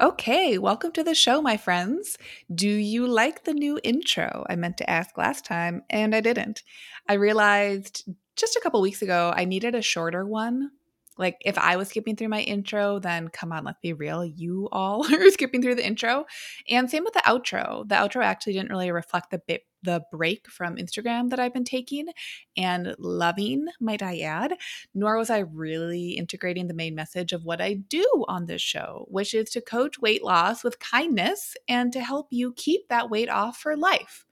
Okay, welcome to the show, my friends. Do you like the new intro? I meant to ask last time and I didn't. I realized just a couple weeks ago I needed a shorter one like if I was skipping through my intro, then come on, let's be real. You all are skipping through the intro. And same with the outro. The outro actually didn't really reflect the bit the break from Instagram that I've been taking and loving, might I add, nor was I really integrating the main message of what I do on this show, which is to coach weight loss with kindness and to help you keep that weight off for life.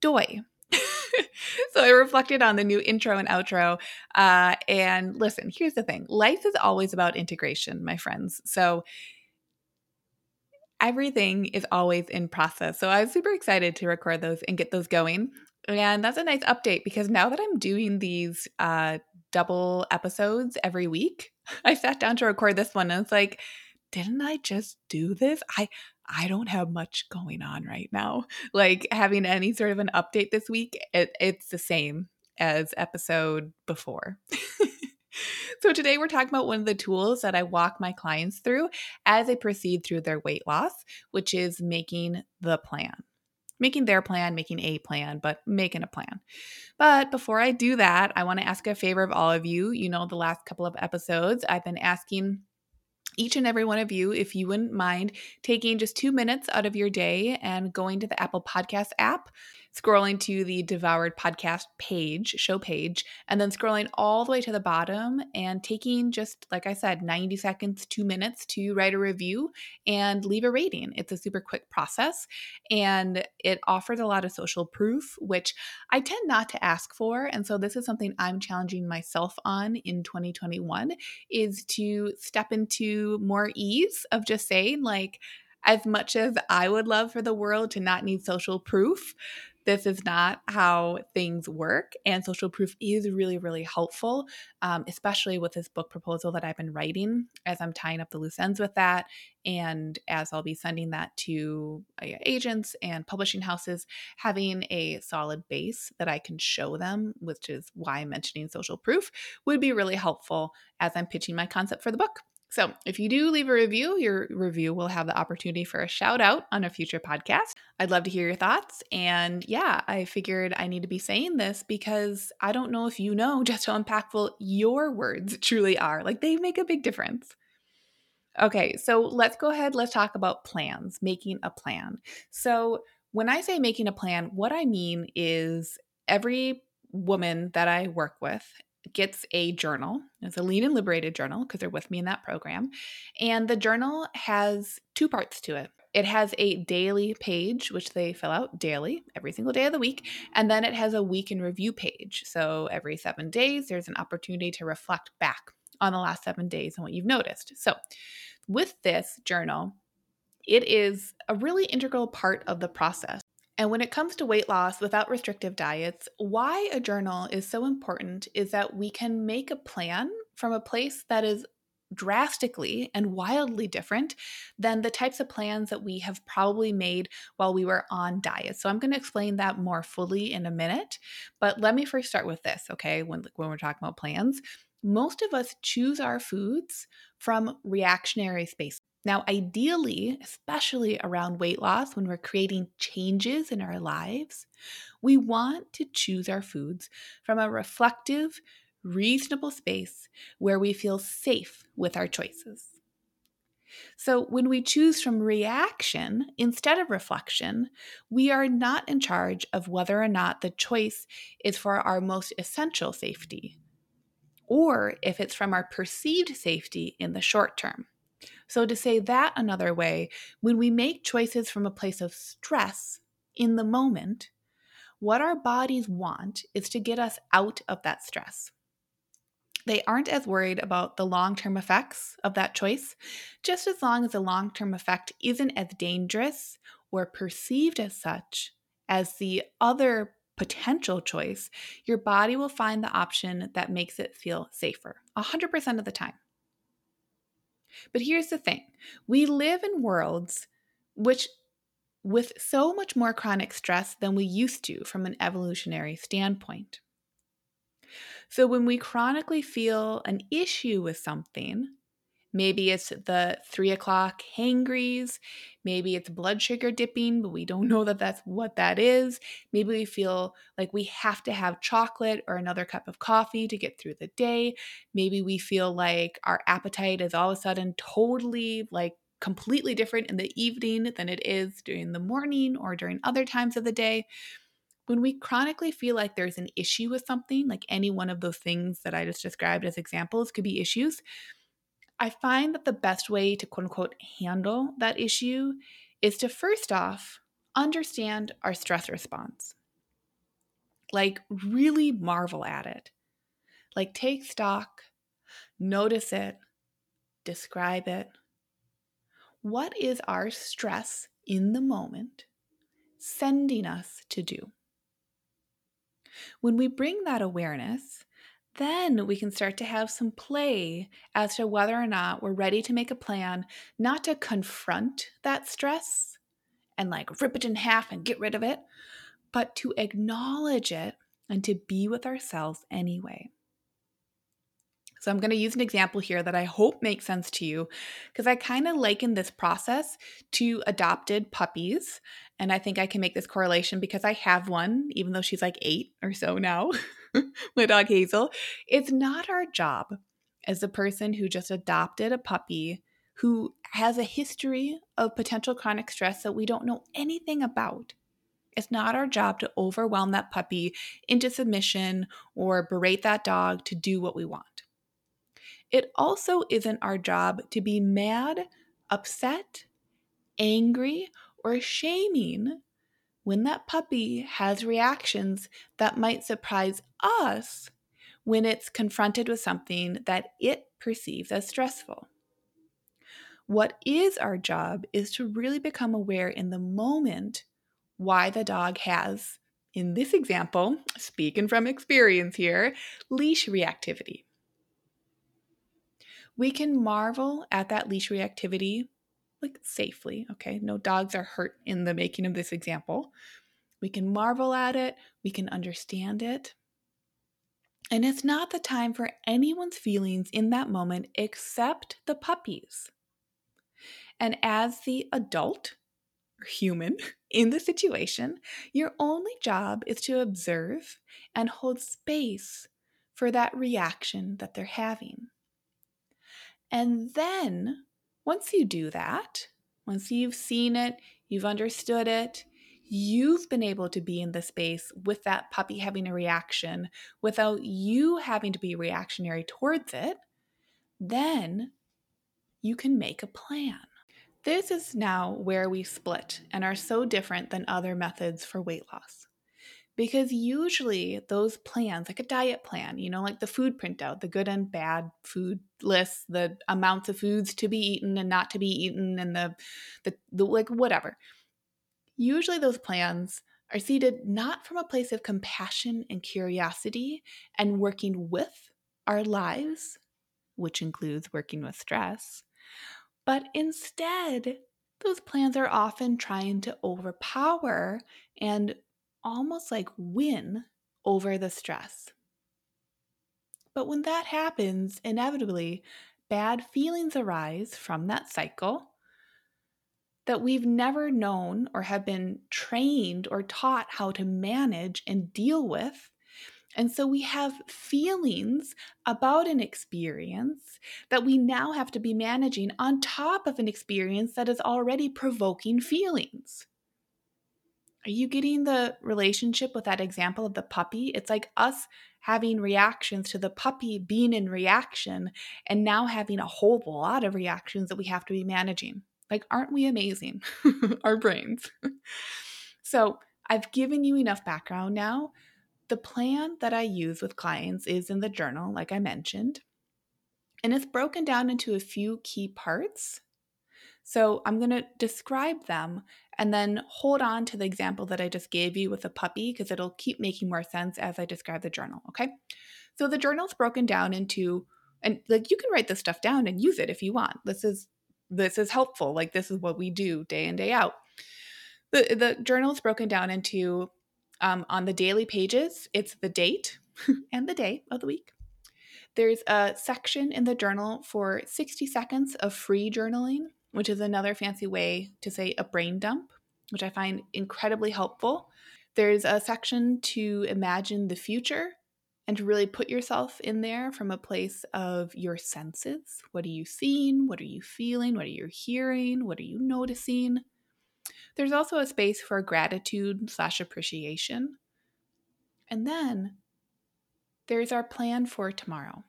Doy. so I reflected on the new intro and outro. Uh, and listen, here's the thing life is always about integration, my friends. So everything is always in process. So I was super excited to record those and get those going. And that's a nice update because now that I'm doing these uh, double episodes every week, I sat down to record this one and it's like, didn't I just do this? I I don't have much going on right now. Like having any sort of an update this week, it, it's the same as episode before. so today we're talking about one of the tools that I walk my clients through as they proceed through their weight loss, which is making the plan. Making their plan, making a plan, but making a plan. But before I do that, I want to ask a favor of all of you. You know, the last couple of episodes, I've been asking each and every one of you, if you wouldn't mind taking just two minutes out of your day and going to the Apple Podcast app scrolling to the Devoured podcast page, show page, and then scrolling all the way to the bottom and taking just, like I said, 90 seconds, two minutes to write a review and leave a rating. It's a super quick process and it offers a lot of social proof, which I tend not to ask for. And so this is something I'm challenging myself on in 2021 is to step into more ease of just saying, like, as much as I would love for the world to not need social proof, this is not how things work. And social proof is really, really helpful, um, especially with this book proposal that I've been writing as I'm tying up the loose ends with that. And as I'll be sending that to uh, agents and publishing houses, having a solid base that I can show them, which is why I'm mentioning social proof, would be really helpful as I'm pitching my concept for the book. So, if you do leave a review, your review will have the opportunity for a shout out on a future podcast. I'd love to hear your thoughts. And yeah, I figured I need to be saying this because I don't know if you know just how impactful your words truly are. Like, they make a big difference. Okay, so let's go ahead. Let's talk about plans, making a plan. So, when I say making a plan, what I mean is every woman that I work with gets a journal. It's a lean and liberated journal because they're with me in that program. And the journal has two parts to it. It has a daily page, which they fill out daily, every single day of the week. And then it has a week in review page. So every seven days, there's an opportunity to reflect back on the last seven days and what you've noticed. So with this journal, it is a really integral part of the process. And when it comes to weight loss without restrictive diets, why a journal is so important is that we can make a plan from a place that is drastically and wildly different than the types of plans that we have probably made while we were on diet. So I'm going to explain that more fully in a minute, but let me first start with this, okay? When when we're talking about plans, most of us choose our foods from reactionary space. Now, ideally, especially around weight loss, when we're creating changes in our lives, we want to choose our foods from a reflective, reasonable space where we feel safe with our choices. So, when we choose from reaction instead of reflection, we are not in charge of whether or not the choice is for our most essential safety or if it's from our perceived safety in the short term. So, to say that another way, when we make choices from a place of stress in the moment, what our bodies want is to get us out of that stress. They aren't as worried about the long term effects of that choice, just as long as the long term effect isn't as dangerous or perceived as such as the other potential choice, your body will find the option that makes it feel safer 100% of the time. But here's the thing we live in worlds which, with so much more chronic stress than we used to from an evolutionary standpoint. So, when we chronically feel an issue with something, Maybe it's the three o'clock hangries. Maybe it's blood sugar dipping, but we don't know that that's what that is. Maybe we feel like we have to have chocolate or another cup of coffee to get through the day. Maybe we feel like our appetite is all of a sudden totally like completely different in the evening than it is during the morning or during other times of the day. When we chronically feel like there's an issue with something, like any one of those things that I just described as examples could be issues, I find that the best way to quote unquote handle that issue is to first off understand our stress response. Like, really marvel at it. Like, take stock, notice it, describe it. What is our stress in the moment sending us to do? When we bring that awareness, then we can start to have some play as to whether or not we're ready to make a plan, not to confront that stress and like rip it in half and get rid of it, but to acknowledge it and to be with ourselves anyway. So I'm going to use an example here that I hope makes sense to you because I kind of liken this process to adopted puppies. And I think I can make this correlation because I have one, even though she's like eight or so now, my dog Hazel. It's not our job as the person who just adopted a puppy who has a history of potential chronic stress that we don't know anything about. It's not our job to overwhelm that puppy into submission or berate that dog to do what we want. It also isn't our job to be mad, upset, angry, or shaming when that puppy has reactions that might surprise us when it's confronted with something that it perceives as stressful. What is our job is to really become aware in the moment why the dog has, in this example, speaking from experience here, leash reactivity we can marvel at that leash reactivity like safely. Okay, no dogs are hurt in the making of this example. We can marvel at it, we can understand it. And it's not the time for anyone's feelings in that moment except the puppies. And as the adult, or human, in the situation, your only job is to observe and hold space for that reaction that they're having. And then once you do that, once you've seen it, you've understood it, you've been able to be in the space with that puppy having a reaction without you having to be reactionary towards it, then you can make a plan. This is now where we split and are so different than other methods for weight loss because usually those plans like a diet plan you know like the food printout the good and bad food lists the amounts of foods to be eaten and not to be eaten and the the, the like whatever. Usually those plans are seated not from a place of compassion and curiosity and working with our lives which includes working with stress but instead those plans are often trying to overpower and almost like win over the stress. But when that happens, inevitably, bad feelings arise from that cycle that we've never known or have been trained or taught how to manage and deal with. And so we have feelings about an experience that we now have to be managing on top of an experience that is already provoking feelings. Are you getting the relationship with that example of the puppy? It's like us having reactions to the puppy being in reaction and now having a whole lot of reactions that we have to be managing. Like, aren't we amazing? Our brains. so, I've given you enough background now. The plan that I use with clients is in the journal, like I mentioned, and it's broken down into a few key parts so I'm going to describe them And then hold on to the example that I just gave you with a puppy because it'll keep making more sense as I describe the journal, okay? So the journal's broken down into and like you can write this stuff down and use it if you want. This is this is helpful. Like this is what we do day in day out. The the journal is broken down into um, on the daily pages. It's the date and the day of the week. There's a section in the journal for 60 seconds of free journaling, which is another fancy way to say a brain dump, which I find incredibly helpful. There's a section to imagine the future and to really put yourself in there from a place of your senses. What are you seeing? What are you feeling? What are you hearing? What are you noticing? There's also a space for gratitude slash appreciation. And then there's our plan for tomorrow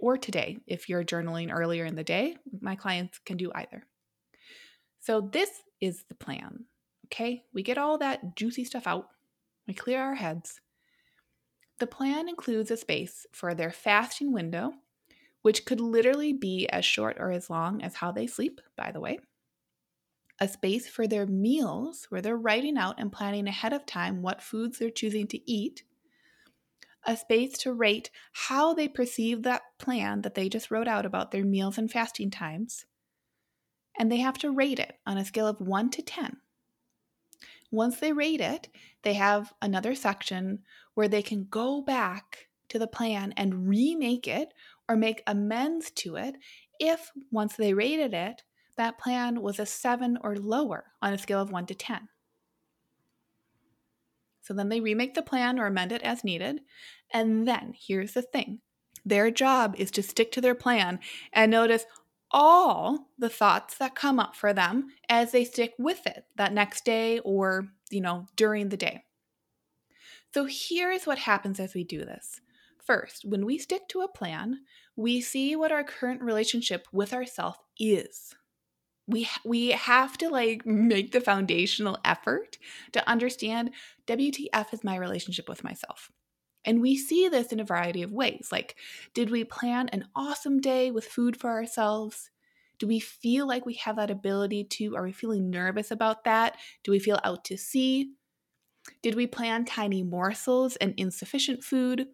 or today. If you're journaling earlier in the day, my clients can do either. So, this is the plan. Okay, we get all that juicy stuff out, we clear our heads. The plan includes a space for their fasting window, which could literally be as short or as long as how they sleep, by the way. A space for their meals, where they're writing out and planning ahead of time what foods they're choosing to eat a space to rate how they perceive that plan that they just wrote out about their meals and fasting times. And they have to rate it on a scale of 1 to 10. Once they rate it, they have another section where they can go back to the plan and remake it or make amends to it if, once they rated it, that plan was a 7 or lower on a scale of 1 to 10. So then they remake the plan or amend it as needed. And then here's the thing their job is to stick to their plan and notice all the thoughts that come up for them as they stick with it that next day or, you know, during the day. So here's what happens as we do this. First, when we stick to a plan, we see what our current relationship with ourself is we we have to like make the foundational effort to understand WTF is my relationship with myself. And we see this in a variety of ways. Like, did we plan an awesome day with food for ourselves? Do we feel like we have that ability to? Are we feeling nervous about that? Do we feel out to sea? Did we plan tiny morsels and insufficient food?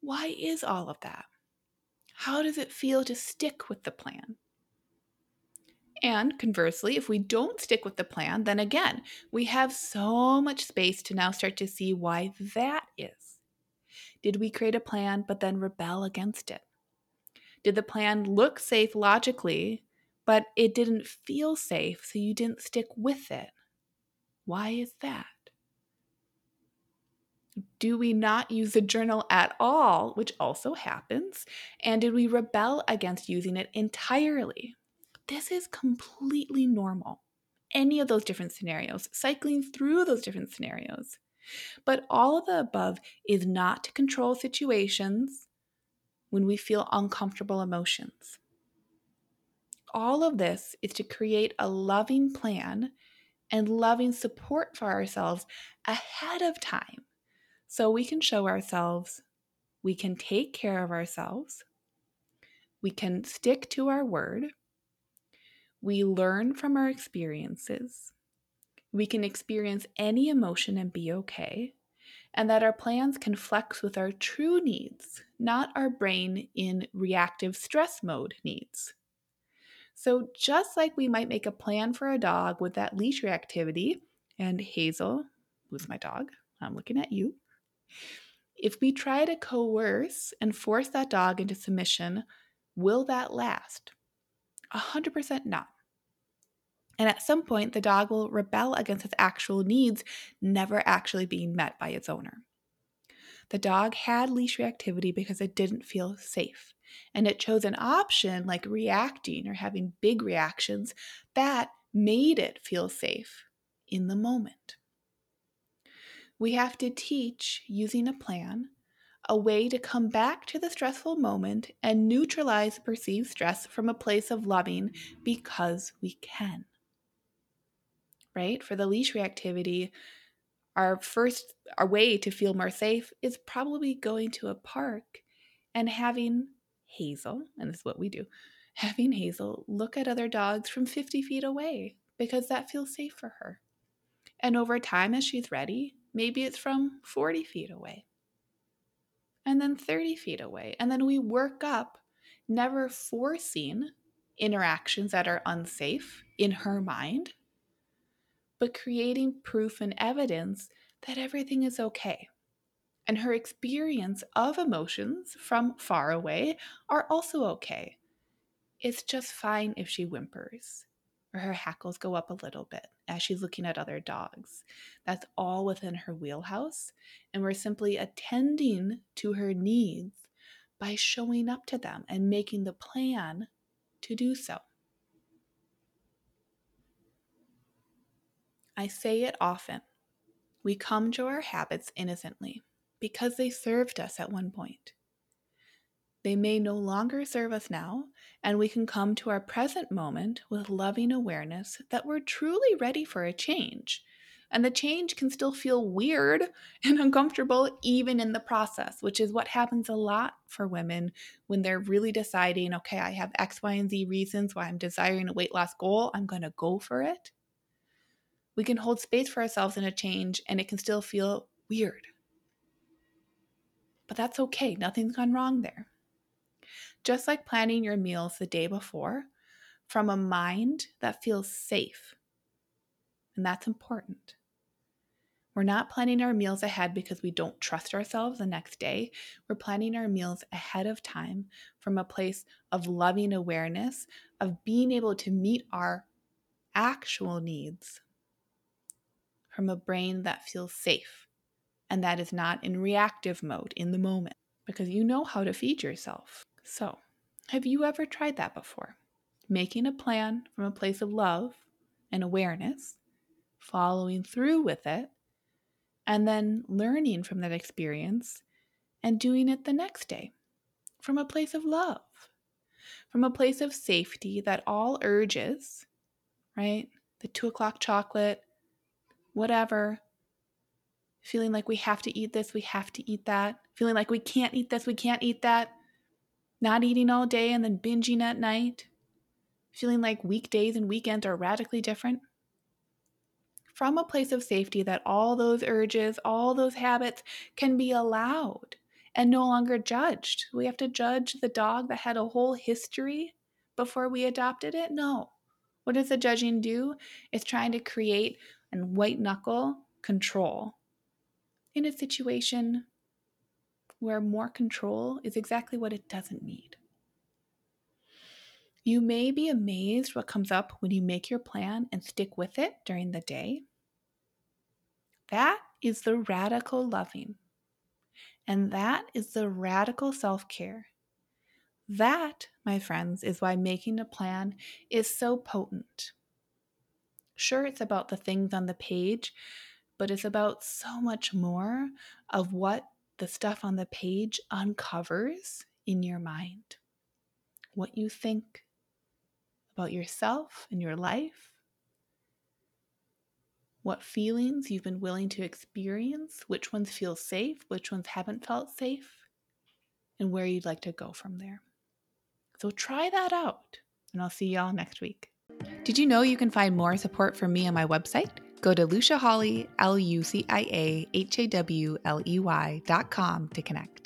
Why is all of that? How does it feel to stick with the plan? And conversely, if we don't stick with the plan, then again, we have so much space to now start to see why that is. Did we create a plan but then rebel against it? Did the plan look safe logically, but it didn't feel safe, so you didn't stick with it? Why is that? Do we not use the journal at all, which also happens? And did we rebel against using it entirely? This is completely normal. Any of those different scenarios, cycling through those different scenarios. But all of the above is not to control situations when we feel uncomfortable emotions. All of this is to create a loving plan and loving support for ourselves ahead of time so we can show ourselves we can take care of ourselves, we can stick to our word, we learn from our experiences. We can experience any emotion and be okay. And that our plans can flex with our true needs, not our brain in reactive stress mode needs. So, just like we might make a plan for a dog with that leash reactivity, and Hazel, who's my dog, I'm looking at you. If we try to coerce and force that dog into submission, will that last? 100% not. And at some point, the dog will rebel against its actual needs never actually being met by its owner. The dog had leash reactivity because it didn't feel safe, and it chose an option like reacting or having big reactions that made it feel safe in the moment. We have to teach using a plan a way to come back to the stressful moment and neutralize perceived stress from a place of loving because we can right? For the leash reactivity, our first our way to feel more safe is probably going to a park and having Hazel, and this is what we do, having Hazel look at other dogs from 50 feet away because that feels safe for her. And over time, as she's ready, maybe it's from 40 feet away, and then 30 feet away. And then we work up, never forcing interactions that are unsafe in her mind, but creating proof and evidence that everything is okay. And her experience of emotions from far away are also okay. It's just fine if she whimpers or her hackles go up a little bit as she's looking at other dogs. That's all within her wheelhouse. And we're simply attending to her needs by showing up to them and making the plan to do so. I say it often. We come to our habits innocently because they served us at one point. They may no longer serve us now, and we can come to our present moment with loving awareness that we're truly ready for a change. And the change can still feel weird and uncomfortable even in the process, which is what happens a lot for women when they're really deciding, okay, I have X, Y, and Z reasons why I'm desiring a weight loss goal. I'm going to go for it. We can hold space for ourselves in a change and it can still feel weird. But that's okay. Nothing's gone wrong there. Just like planning your meals the day before from a mind that feels safe. And that's important. We're not planning our meals ahead because we don't trust ourselves the next day. We're planning our meals ahead of time from a place of loving awareness, of being able to meet our actual needs from a brain that feels safe and that is not in reactive mode in the moment because you know how to feed yourself. So, have you ever tried that before? Making a plan from a place of love and awareness, following through with it, and then learning from that experience and doing it the next day from a place of love, from a place of safety that all urges, right? The two o'clock chocolate, whatever, feeling like we have to eat this, we have to eat that, feeling like we can't eat this, we can't eat that, not eating all day and then binging at night, feeling like weekdays and weekends are radically different. From a place of safety that all those urges, all those habits can be allowed and no longer judged. We have to judge the dog that had a whole history before we adopted it? No. What does the judging do? It's trying to create and white knuckle control in a situation where more control is exactly what it doesn't need. You may be amazed what comes up when you make your plan and stick with it during the day. That is the radical loving. And that is the radical self care. That, my friends, is why making a plan is so potent. Sure, it's about the things on the page, but it's about so much more of what the stuff on the page uncovers in your mind. What you think about yourself and your life, what feelings you've been willing to experience, which ones feel safe, which ones haven't felt safe, and where you'd like to go from there. So try that out, and I'll see y'all next week. Did you know you can find more support from me on my website? Go to Lucia Hawley, L U C I A H A W L E Y dot com to connect.